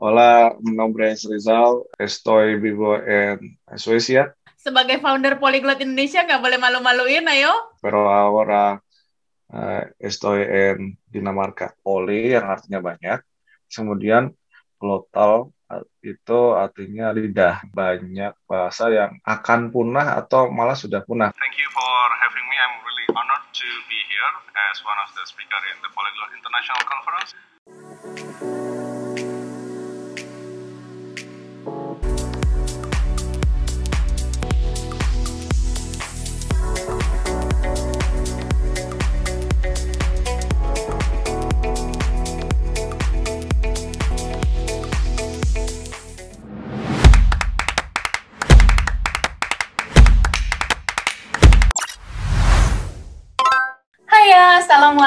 Hola, mi nombre es Rizal, estoy vivo en Suecia, Sebagai founder Polyglot Indonesia nggak boleh malu-maluin, ayo. pero ahora eh, estoy en Dinamarca. Poli yang artinya banyak, kemudian glotal eh, itu artinya lidah. Banyak bahasa yang akan punah atau malah sudah punah. Thank you for having me. I'm really honored to be here as one of the speaker in the Polyglot International Conference.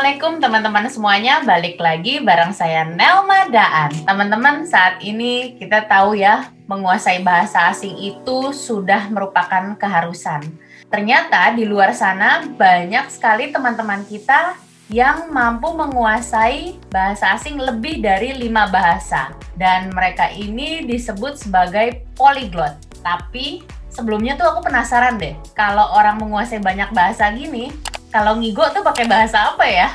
Assalamualaikum teman-teman semuanya. Balik lagi bareng saya Nelma Daan. Teman-teman, saat ini kita tahu ya, menguasai bahasa asing itu sudah merupakan keharusan. Ternyata di luar sana banyak sekali teman-teman kita yang mampu menguasai bahasa asing lebih dari lima bahasa. Dan mereka ini disebut sebagai polyglot. Tapi sebelumnya tuh aku penasaran deh, kalau orang menguasai banyak bahasa gini, kalau ngigo tuh pakai bahasa apa ya?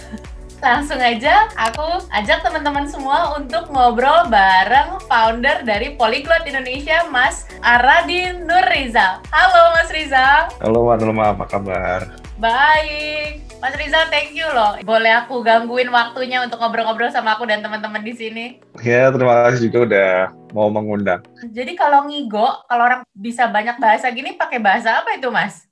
Langsung aja aku ajak teman-teman semua untuk ngobrol bareng founder dari Polyglot Indonesia, Mas Aradin Nur Rizal. Halo Mas Rizal. Halo, Manulma, apa kabar? Baik. Mas Rizal, thank you loh. Boleh aku gangguin waktunya untuk ngobrol-ngobrol sama aku dan teman-teman di sini. Ya, terima kasih juga udah mau mengundang. Jadi kalau ngigo, kalau orang bisa banyak bahasa gini pakai bahasa apa itu, Mas?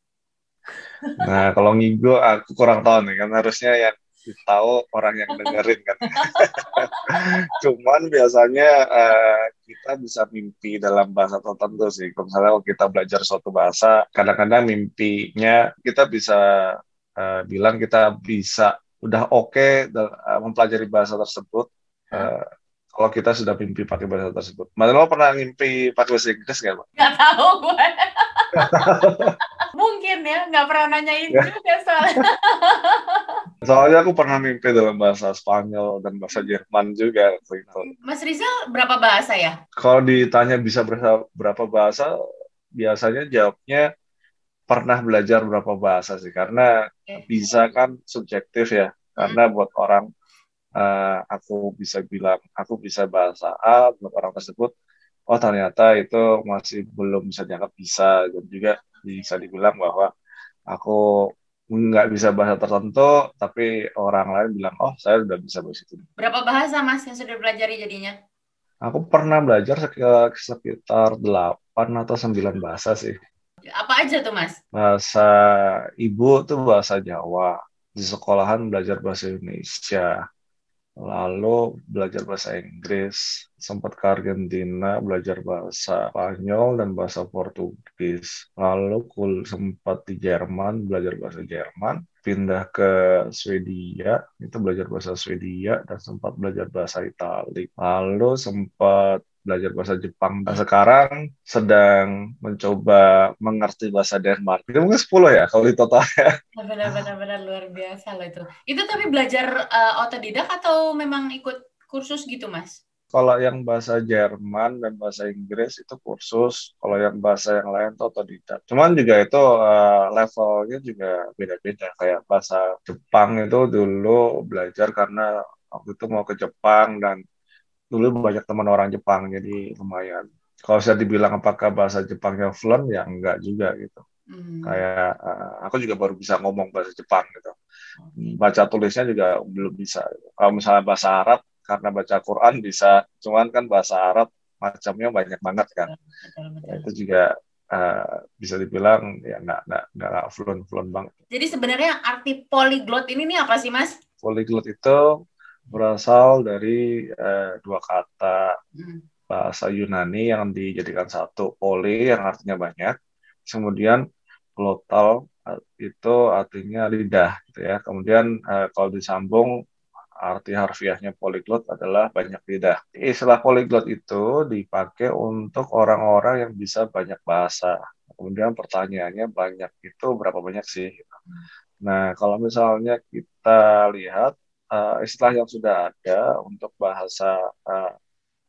Nah, kalau ngigo aku kurang tahu nih, kan harusnya yang tahu orang yang dengerin kan. Cuman biasanya eh, kita bisa mimpi dalam bahasa tertentu sih. Kalau misalnya kalau kita belajar suatu bahasa, kadang-kadang mimpinya kita bisa eh, bilang kita bisa udah oke dal- eh, mempelajari bahasa tersebut. eh, kalau kita sudah mimpi pakai bahasa tersebut. Mas lo pernah mimpi pakai bahasa Inggris nggak, Pak? Nggak tahu gue. Mungkin ya, nggak pernah nanyain Ya. juga soalnya. Soalnya aku pernah mimpi dalam bahasa Spanyol dan bahasa Jerman juga. waktu itu. Mas Rizal berapa bahasa ya? Kalau ditanya bisa berapa, bahasa, biasanya jawabnya pernah belajar berapa bahasa sih. Karena bisa kan subjektif ya. Karena buat orang, eh, aku bisa bilang, aku bisa bahasa A, buat orang tersebut, oh ternyata itu masih belum bisa dianggap bisa. Dan juga bisa dibilang bahwa aku nggak bisa bahasa tertentu, tapi orang lain bilang, oh saya udah bisa bahasa itu. Berapa bahasa Mas yang sudah pelajari jadinya? Aku pernah belajar sek- sekitar 8 atau 9 bahasa sih. Apa aja tuh Mas? Bahasa ibu tuh bahasa Jawa. Di sekolahan belajar bahasa Indonesia. Lalu belajar bahasa Inggris. Sempat ke Argentina belajar bahasa Spanyol dan bahasa Portugis. Lalu kul sempat di Jerman belajar bahasa Jerman. Pindah ke Swedia, itu belajar bahasa Swedia dan sempat belajar bahasa Itali. Lalu sempat belajar bahasa Jepang. Nah, sekarang sedang mencoba mengerti bahasa Denmark. Itu mungkin 10 ya kalau di total ya. Benar-benar benar luar biasa loh itu. Itu tapi belajar eh, otodidak atau memang ikut kursus gitu Mas? Kalau yang bahasa Jerman dan bahasa Inggris itu kursus, kalau yang bahasa yang lain itu otodidak. Cuman juga itu eh, levelnya juga beda-beda. Kayak bahasa Jepang itu dulu belajar karena waktu itu mau ke Jepang dan dulu banyak teman orang Jepang, jadi lumayan. Kalau saya dibilang apakah bahasa Jepangnya fluent, ya enggak juga gitu. Hmm. Kayak eh, aku juga baru bisa ngomong bahasa Jepang gitu. Baca tulisnya juga belum bisa. Kalau misalnya bahasa Arab, karena baca Quran bisa, cuman kan bahasa Arab macamnya banyak banget kan. Betul, betul. Ya, itu juga eh, bisa dibilang ya nggak nggak nggak fluent fluent banget. Jadi sebenarnya arti polyglot ini nih apa sih Mas? Polyglot itu berasal dari eh, dua kata Hmm. bahasa Yunani yang dijadikan satu, poly yang artinya banyak, kemudian glotal eh, itu artinya lidah, gitu ya. Kemudian eh, kalau disambung arti harfiahnya polyglot adalah banyak lidah. Istilah polyglot itu dipakai untuk orang-orang yang bisa banyak bahasa. Kemudian pertanyaannya banyak itu berapa banyak sih? Nah, kalau misalnya kita lihat uh, istilah yang sudah ada untuk bahasa uh,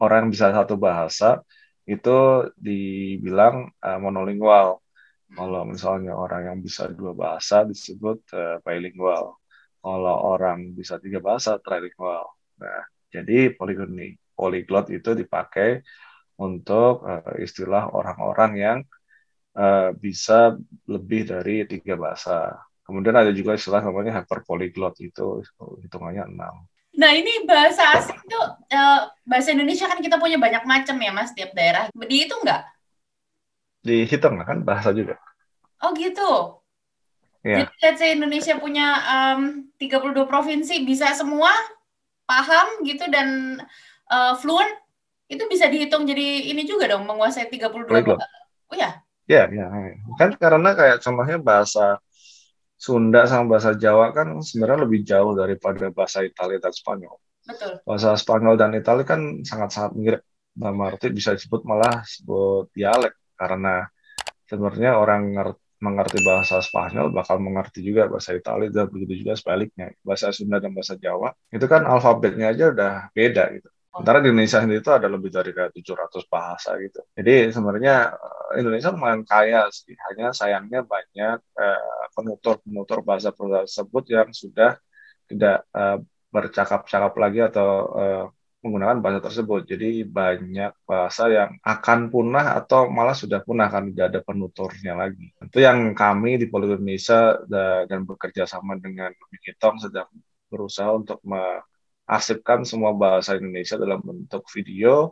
orang yang bisa satu bahasa itu dibilang uh, monolingual. Kalau misalnya orang yang bisa dua bahasa disebut uh, bilingual. Kalau orang bisa tiga bahasa trilingual. Nah, jadi poligoni polyglot itu dipakai untuk uh, istilah orang-orang yang uh, bisa lebih dari tiga bahasa. Kemudian ada juga istilah namanya hyperpolyglot itu hitungannya enam. Nah ini bahasa asing tuh uh, bahasa Indonesia kan kita punya banyak macam ya mas tiap daerah. Dihitung nggak? Dihitung kan bahasa juga. Oh gitu. Yeah. Jadi let's say Indonesia punya um, 32 provinsi bisa semua paham gitu dan uh, fluent itu bisa dihitung jadi ini juga dong menguasai 32 Polyglot. Oh ya. Ya, ya. Kan karena kayak contohnya bahasa Sunda sama bahasa Jawa kan sebenarnya lebih jauh daripada bahasa Italia dan Spanyol. Betul. Bahasa Spanyol dan Italia kan sangat-sangat mirip. Dalam arti bisa disebut malah sebut dialek karena sebenarnya orang mengerti bahasa Spanyol bakal mengerti juga bahasa Italia dan begitu juga sebaliknya. Bahasa Sunda dan bahasa Jawa itu kan alfabetnya aja udah beda gitu. Sementara di Indonesia sendiri itu ada lebih dari kayak 700 bahasa gitu. Jadi sebenarnya eh, Indonesia lumayan kaya sih. Hanya sayangnya banyak eh, penutur-penutur bahasa tersebut yang sudah tidak eh, bercakap-cakap lagi atau eh, menggunakan bahasa tersebut. Jadi banyak bahasa yang akan punah atau malah sudah punah kan tidak ada penuturnya lagi. Itu yang kami di Poli Indonesia dan bekerja sama dengan Wikitong sedang berusaha untuk asipkan semua bahasa Indonesia dalam bentuk video,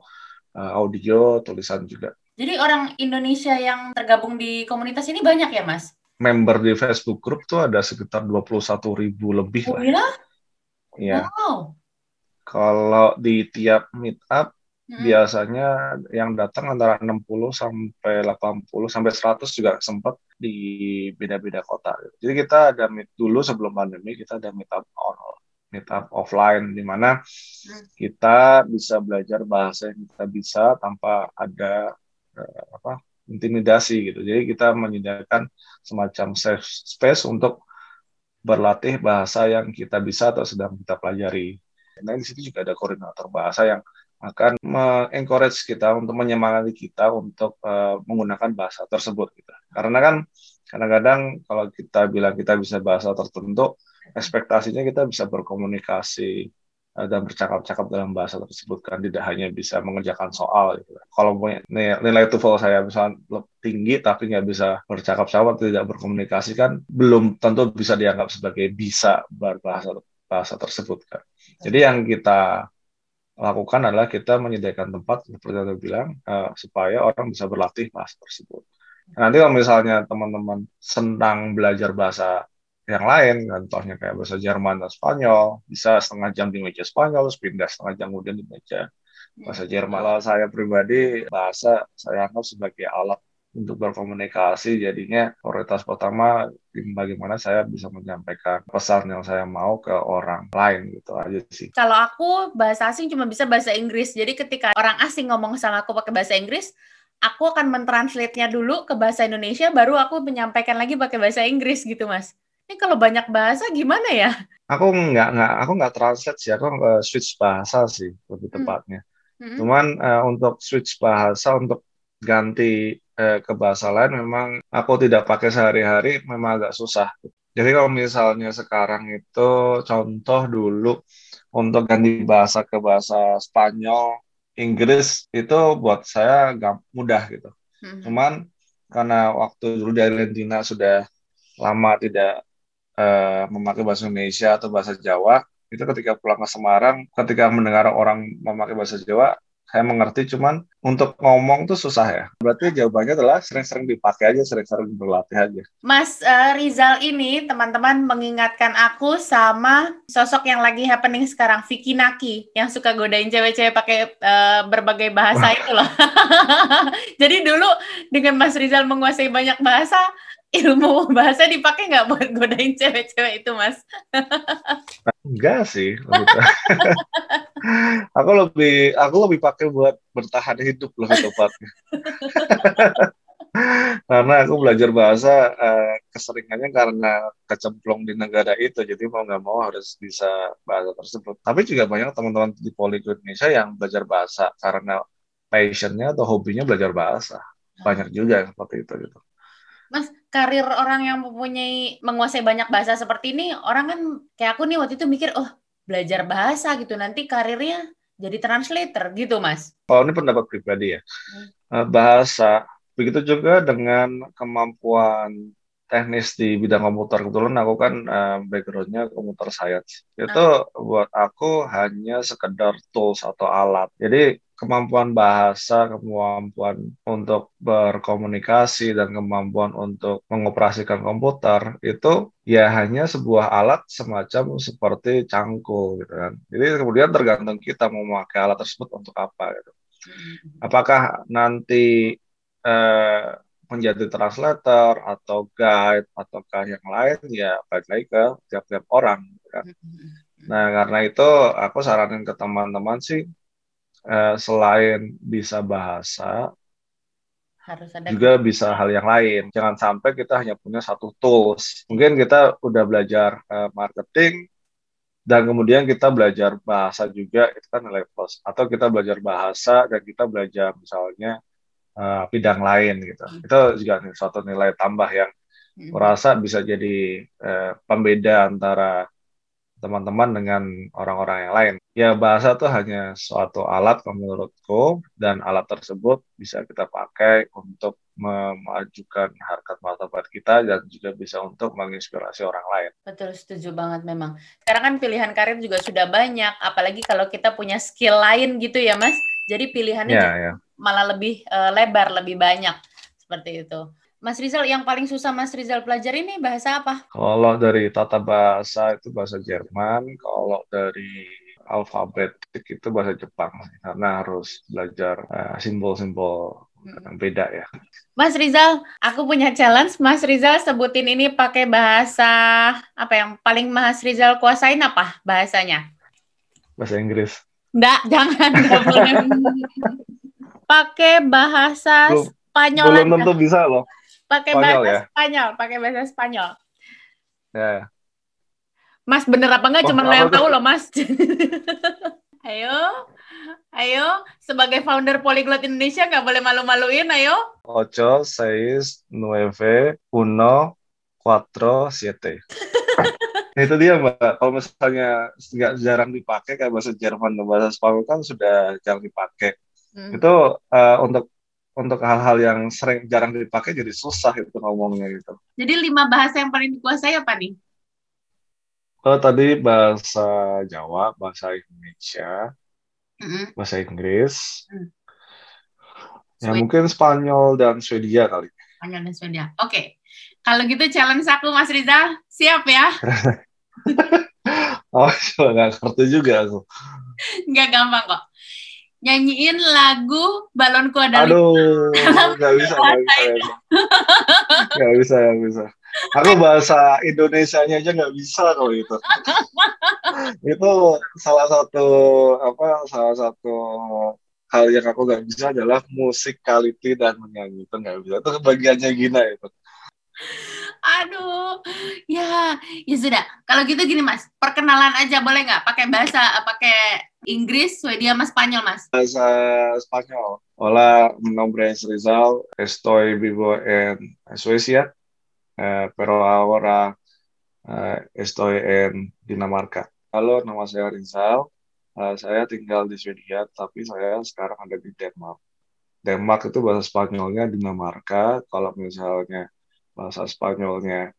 uh, audio, tulisan juga. Jadi orang Indonesia yang tergabung di komunitas ini banyak ya, Mas? Member di Facebook group tuh ada sekitar 21 ribu lebih oh, lah. Iya. Wow. Kalau di tiap meetup hmm. biasanya yang datang antara 60 sampai 80 sampai 100 juga sempat di beda-beda kota. Jadi kita ada meet dulu sebelum pandemi kita ada meetup on meetup offline di mana kita bisa belajar bahasa yang kita bisa tanpa ada uh, apa intimidasi gitu. Jadi kita menyediakan semacam safe space untuk berlatih bahasa yang kita bisa atau sedang kita pelajari. Nah di situ juga ada koordinator bahasa yang akan mengencourage kita untuk menyemangati kita untuk uh, menggunakan bahasa tersebut gitu. Karena kan kadang-kadang kalau kita bilang kita bisa bahasa tertentu, ekspektasinya kita bisa berkomunikasi eh, dan bercakap-cakap dalam bahasa tersebut kan tidak hanya bisa mengerjakan soal gitu. kalau nilai, nilai TOEFL saya misalnya tinggi tapi nggak bisa bercakap-cakap tidak berkomunikasi kan belum tentu bisa dianggap sebagai bisa berbahasa bahasa tersebut kan jadi yang kita lakukan adalah kita menyediakan tempat seperti yang bilang uh, supaya orang bisa berlatih bahasa tersebut nanti kalau misalnya teman-teman senang belajar bahasa yang lain, contohnya kayak bahasa Jerman dan Spanyol, bisa setengah jam di meja Spanyol, terus pindah setengah jam kemudian di meja bahasa Jerman. Kalau saya pribadi, bahasa saya anggap sebagai alat untuk berkomunikasi, jadinya prioritas pertama bagaimana saya bisa menyampaikan pesan yang saya mau ke orang lain gitu aja sih. Kalau aku bahasa asing cuma bisa bahasa Inggris, jadi ketika orang asing ngomong sama aku pakai bahasa Inggris, aku akan mentranslate-nya dulu ke bahasa Indonesia, baru aku menyampaikan lagi pakai bahasa Inggris gitu, Mas. Ini kalau banyak bahasa gimana ya? Aku nggak nggak aku nggak translate sih, aku nggak switch bahasa sih lebih hmm. tepatnya. Hmm. Cuman uh, untuk switch bahasa untuk ganti uh, ke bahasa lain memang aku tidak pakai sehari-hari memang agak susah. Jadi kalau misalnya sekarang itu contoh dulu untuk ganti bahasa ke bahasa Spanyol, Inggris itu buat saya gak mudah gitu. Hmm. Cuman karena waktu dulu di Argentina sudah lama tidak uh, memakai bahasa Indonesia atau bahasa Jawa itu ketika pulang ke Semarang ketika mendengar orang memakai bahasa Jawa saya mengerti cuman untuk ngomong tuh susah ya. Berarti jawabannya adalah sering-sering dipakai aja sering-sering berlatih aja. Mas uh, Rizal ini teman-teman mengingatkan aku sama sosok yang lagi happening sekarang Vicky Naki yang suka godain cewek-cewek pakai uh, berbagai bahasa itu loh. Jadi dulu dengan Mas Rizal menguasai banyak bahasa ilmu bahasa dipakai nggak buat godain cewek-cewek itu, Mas? Enggak sih. aku lebih aku lebih pakai buat bertahan hidup loh tepatnya. karena aku belajar bahasa uh, keseringannya karena kecemplung di negara itu jadi mau nggak mau harus bisa bahasa tersebut tapi juga banyak teman-teman di Poliglot Indonesia yang belajar bahasa karena passionnya atau hobinya belajar bahasa banyak juga seperti itu gitu Mas, karir orang yang mempunyai menguasai banyak bahasa seperti ini, orang kan kayak aku nih waktu itu mikir, oh belajar bahasa gitu, nanti karirnya jadi translator gitu, Mas. Oh, ini pendapat pribadi ya. Hmm. Eh, bahasa Begitu juga dengan kemampuan teknis di bidang komputer. Kebetulan aku kan uh, backgroundnya komputer science. Itu buat aku hanya sekedar tools atau alat. Jadi kemampuan bahasa, kemampuan untuk berkomunikasi, dan kemampuan untuk mengoperasikan komputer itu ya hanya sebuah alat semacam seperti cangkul gitu kan. Jadi kemudian tergantung kita mau memakai alat tersebut untuk apa gitu. Apakah nanti eh, menjadi translator atau guide ataukah yang lain ya balik lagi ke tiap-tiap orang. Kan. Nah karena itu aku saranin ke teman-teman sih eh, selain bisa bahasa harus ada juga bisa hal yang lain. Jangan sampai kita hanya punya satu tools. Mungkin kita udah belajar uh, marketing dan kemudian kita belajar bahasa juga itu kan nilai plus. Atau kita belajar bahasa dan kita belajar misalnya uh, bidang lain gitu. Hmm. Itu juga suatu nilai tambah yang hmm. merasa bisa jadi uh, pembeda antara teman-teman dengan orang-orang yang lain. Ya bahasa itu hanya suatu alat menurutku dan alat tersebut bisa kita pakai untuk memajukan harkat martabat kita dan juga bisa untuk menginspirasi orang lain. Betul, setuju banget memang. Sekarang kan pilihan karir juga sudah banyak, apalagi kalau kita punya skill lain gitu ya, Mas. Jadi pilihannya ya, ya. malah lebih uh, lebar, lebih banyak seperti itu. Mas Rizal, yang paling susah Mas Rizal pelajari ini bahasa apa? Kalau dari tata bahasa itu bahasa Jerman, kalau dari alfabet itu bahasa Jepang karena harus belajar eh, simbol-simbol uh, yang beda ya. Mas Rizal, aku punya challenge. Mas Rizal sebutin ini pakai bahasa apa yang paling Mas Rizal kuasain apa bahasanya? Bahasa Inggris. Enggak, jangan. Pakai bahasa belum, Spanyol. Belum tentu bisa loh. Pakai bahasa ya? Spanyol, pakai bahasa Spanyol. Ya. Mas bener apa enggak? Oh, Cuma lo yang tahu loh, Mas. ayo, ayo, sebagai founder Polyglot Indonesia nggak boleh malu-maluin, ayo. Ocho, seis, nueve, uno, cuatro, siete. itu dia mbak kalau misalnya nggak jarang dipakai kayak bahasa Jerman dan bahasa Spanyol kan sudah jarang dipakai hmm. itu uh, untuk untuk hal-hal yang sering jarang dipakai jadi susah itu ngomongnya gitu. Jadi lima bahasa yang paling dikuasai apa nih? Oh, tadi bahasa Jawa, bahasa Indonesia, mm-hmm. bahasa Inggris, mm. ya mungkin Spanyol dan Swedia kali. Spanyol dan Swedia. Oke, okay. kalau gitu challenge aku Mas Riza, siap ya? oh, nggak ngerti juga aku. Nggak gampang kok nyanyiin lagu balonku adalah aduh nggak bisa nggak bisa nggak bisa nggak bisa. Aku bahasa Indonesia-nya aja nggak bisa kalau itu itu salah satu apa salah satu hal yang aku nggak bisa adalah musikality dan menyanyi. Itu nggak bisa. Itu bagiannya Gina itu Aduh, ya, ya sudah. Kalau gitu gini mas, perkenalan aja boleh nggak? Pakai bahasa, pakai Inggris, Swedia, mas Spanyol mas? Bahasa Spanyol. Hola, mi nombre es Rizal, estoy vivo en Suecia, eh, pero ahora eh, estoy en Dinamarca. Halo, nama saya Rizal. Uh, saya tinggal di Swedia, tapi saya sekarang ada di Denmark. Denmark itu bahasa Spanyolnya Dinamarca. Kalau misalnya bahasa Spanyolnya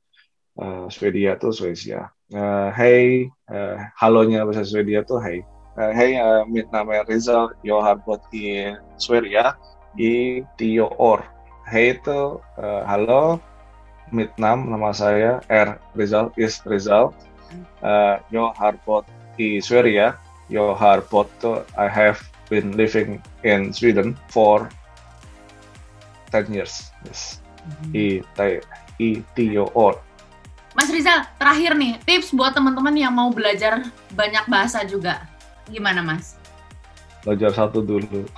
uh, Swedia tuh Swedia. Uh, hey, uh, halonya bahasa Swedia tuh hey. Uh, hey, uh, mitt namn är Rizal. Jag har bott i Sverige i tio år. Hey itu uh, halo, mitt namn nama saya R Rizal is Rizal. Uh, jag har bott i Sverige. Jag har I have been living in Sweden for 10 years. Yes. I, I Tio Or. Mas Rizal, terakhir nih, tips buat teman-teman yang mau belajar banyak bahasa juga. Gimana, Mas? Belajar satu dulu.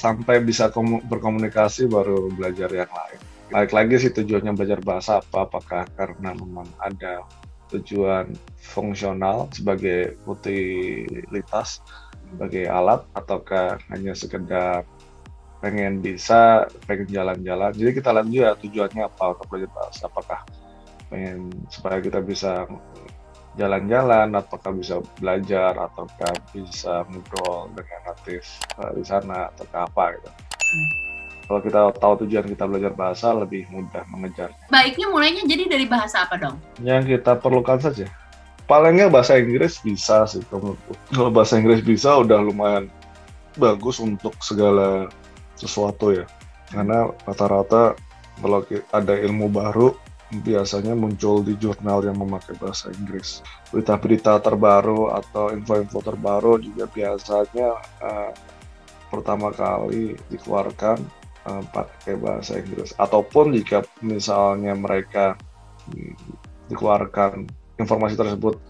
sampai bisa berkomunikasi baru belajar yang lain. Balik lagi sih tujuannya belajar bahasa apa? Apakah karena memang ada tujuan fungsional sebagai utilitas sebagai alat ataukah hanya sekedar pengen bisa pengen jalan-jalan. Jadi kita lihat juga tujuannya apa untuk bahasa apakah pengen supaya kita bisa jalan-jalan apakah bisa belajar ataukah bisa ngobrol dengan natif uh, di sana ataukah apa gitu. Hmm. kalau kita tahu tujuan kita belajar bahasa lebih mudah mengejarnya. Baiknya mulainya jadi dari bahasa apa dong? Yang kita perlukan saja. Palingnya bahasa Inggris bisa sih kalau bahasa Inggris bisa udah lumayan bagus untuk segala sesuatu ya. Karena rata-rata kalau ada ilmu baru biasanya muncul di jurnal yang memakai bahasa Inggris. Berita-berita terbaru atau info-info terbaru juga biasanya uh, pertama kali dikeluarkan uh, pakai bahasa Inggris. Ataupun jika misalnya mereka dikeluarkan informasi tersebut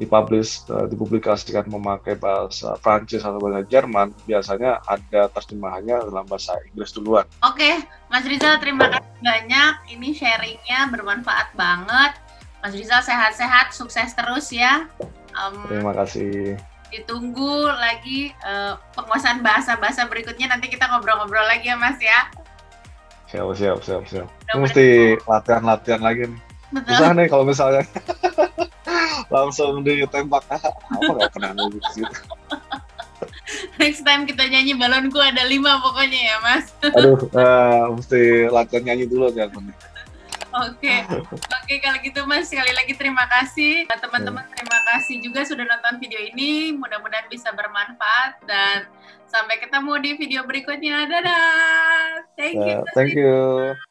dipublish, uh, dipublikasikan memakai bahasa Prancis atau bahasa Jerman, biasanya ada terjemahannya dalam bahasa Inggris duluan. Oke, Mas Rizal terima kasih banyak. Ini sharingnya bermanfaat banget. Mas Rizal sehat-sehat, sukses terus ya. Um, terima kasih. Ditunggu lagi uh, penguasaan bahasa-bahasa berikutnya. Nanti kita ngobrol-ngobrol lagi ya Mas ya. Siap, siap, siap, siap. Mesti latihan-latihan lagi nih. Betul. Susah nih kalau misalnya langsung ditembak. Apa nggak pernah nunggu gitu Next time kita nyanyi balonku ada lima pokoknya ya mas. Aduh, uh, mesti latihan nyanyi dulu ya Oke, okay. oke. Okay, kalau gitu mas sekali lagi terima kasih. Teman-teman terima kasih juga sudah nonton video ini. Mudah-mudahan bisa bermanfaat dan sampai ketemu di video berikutnya. Dadah. Thank you uh, thank you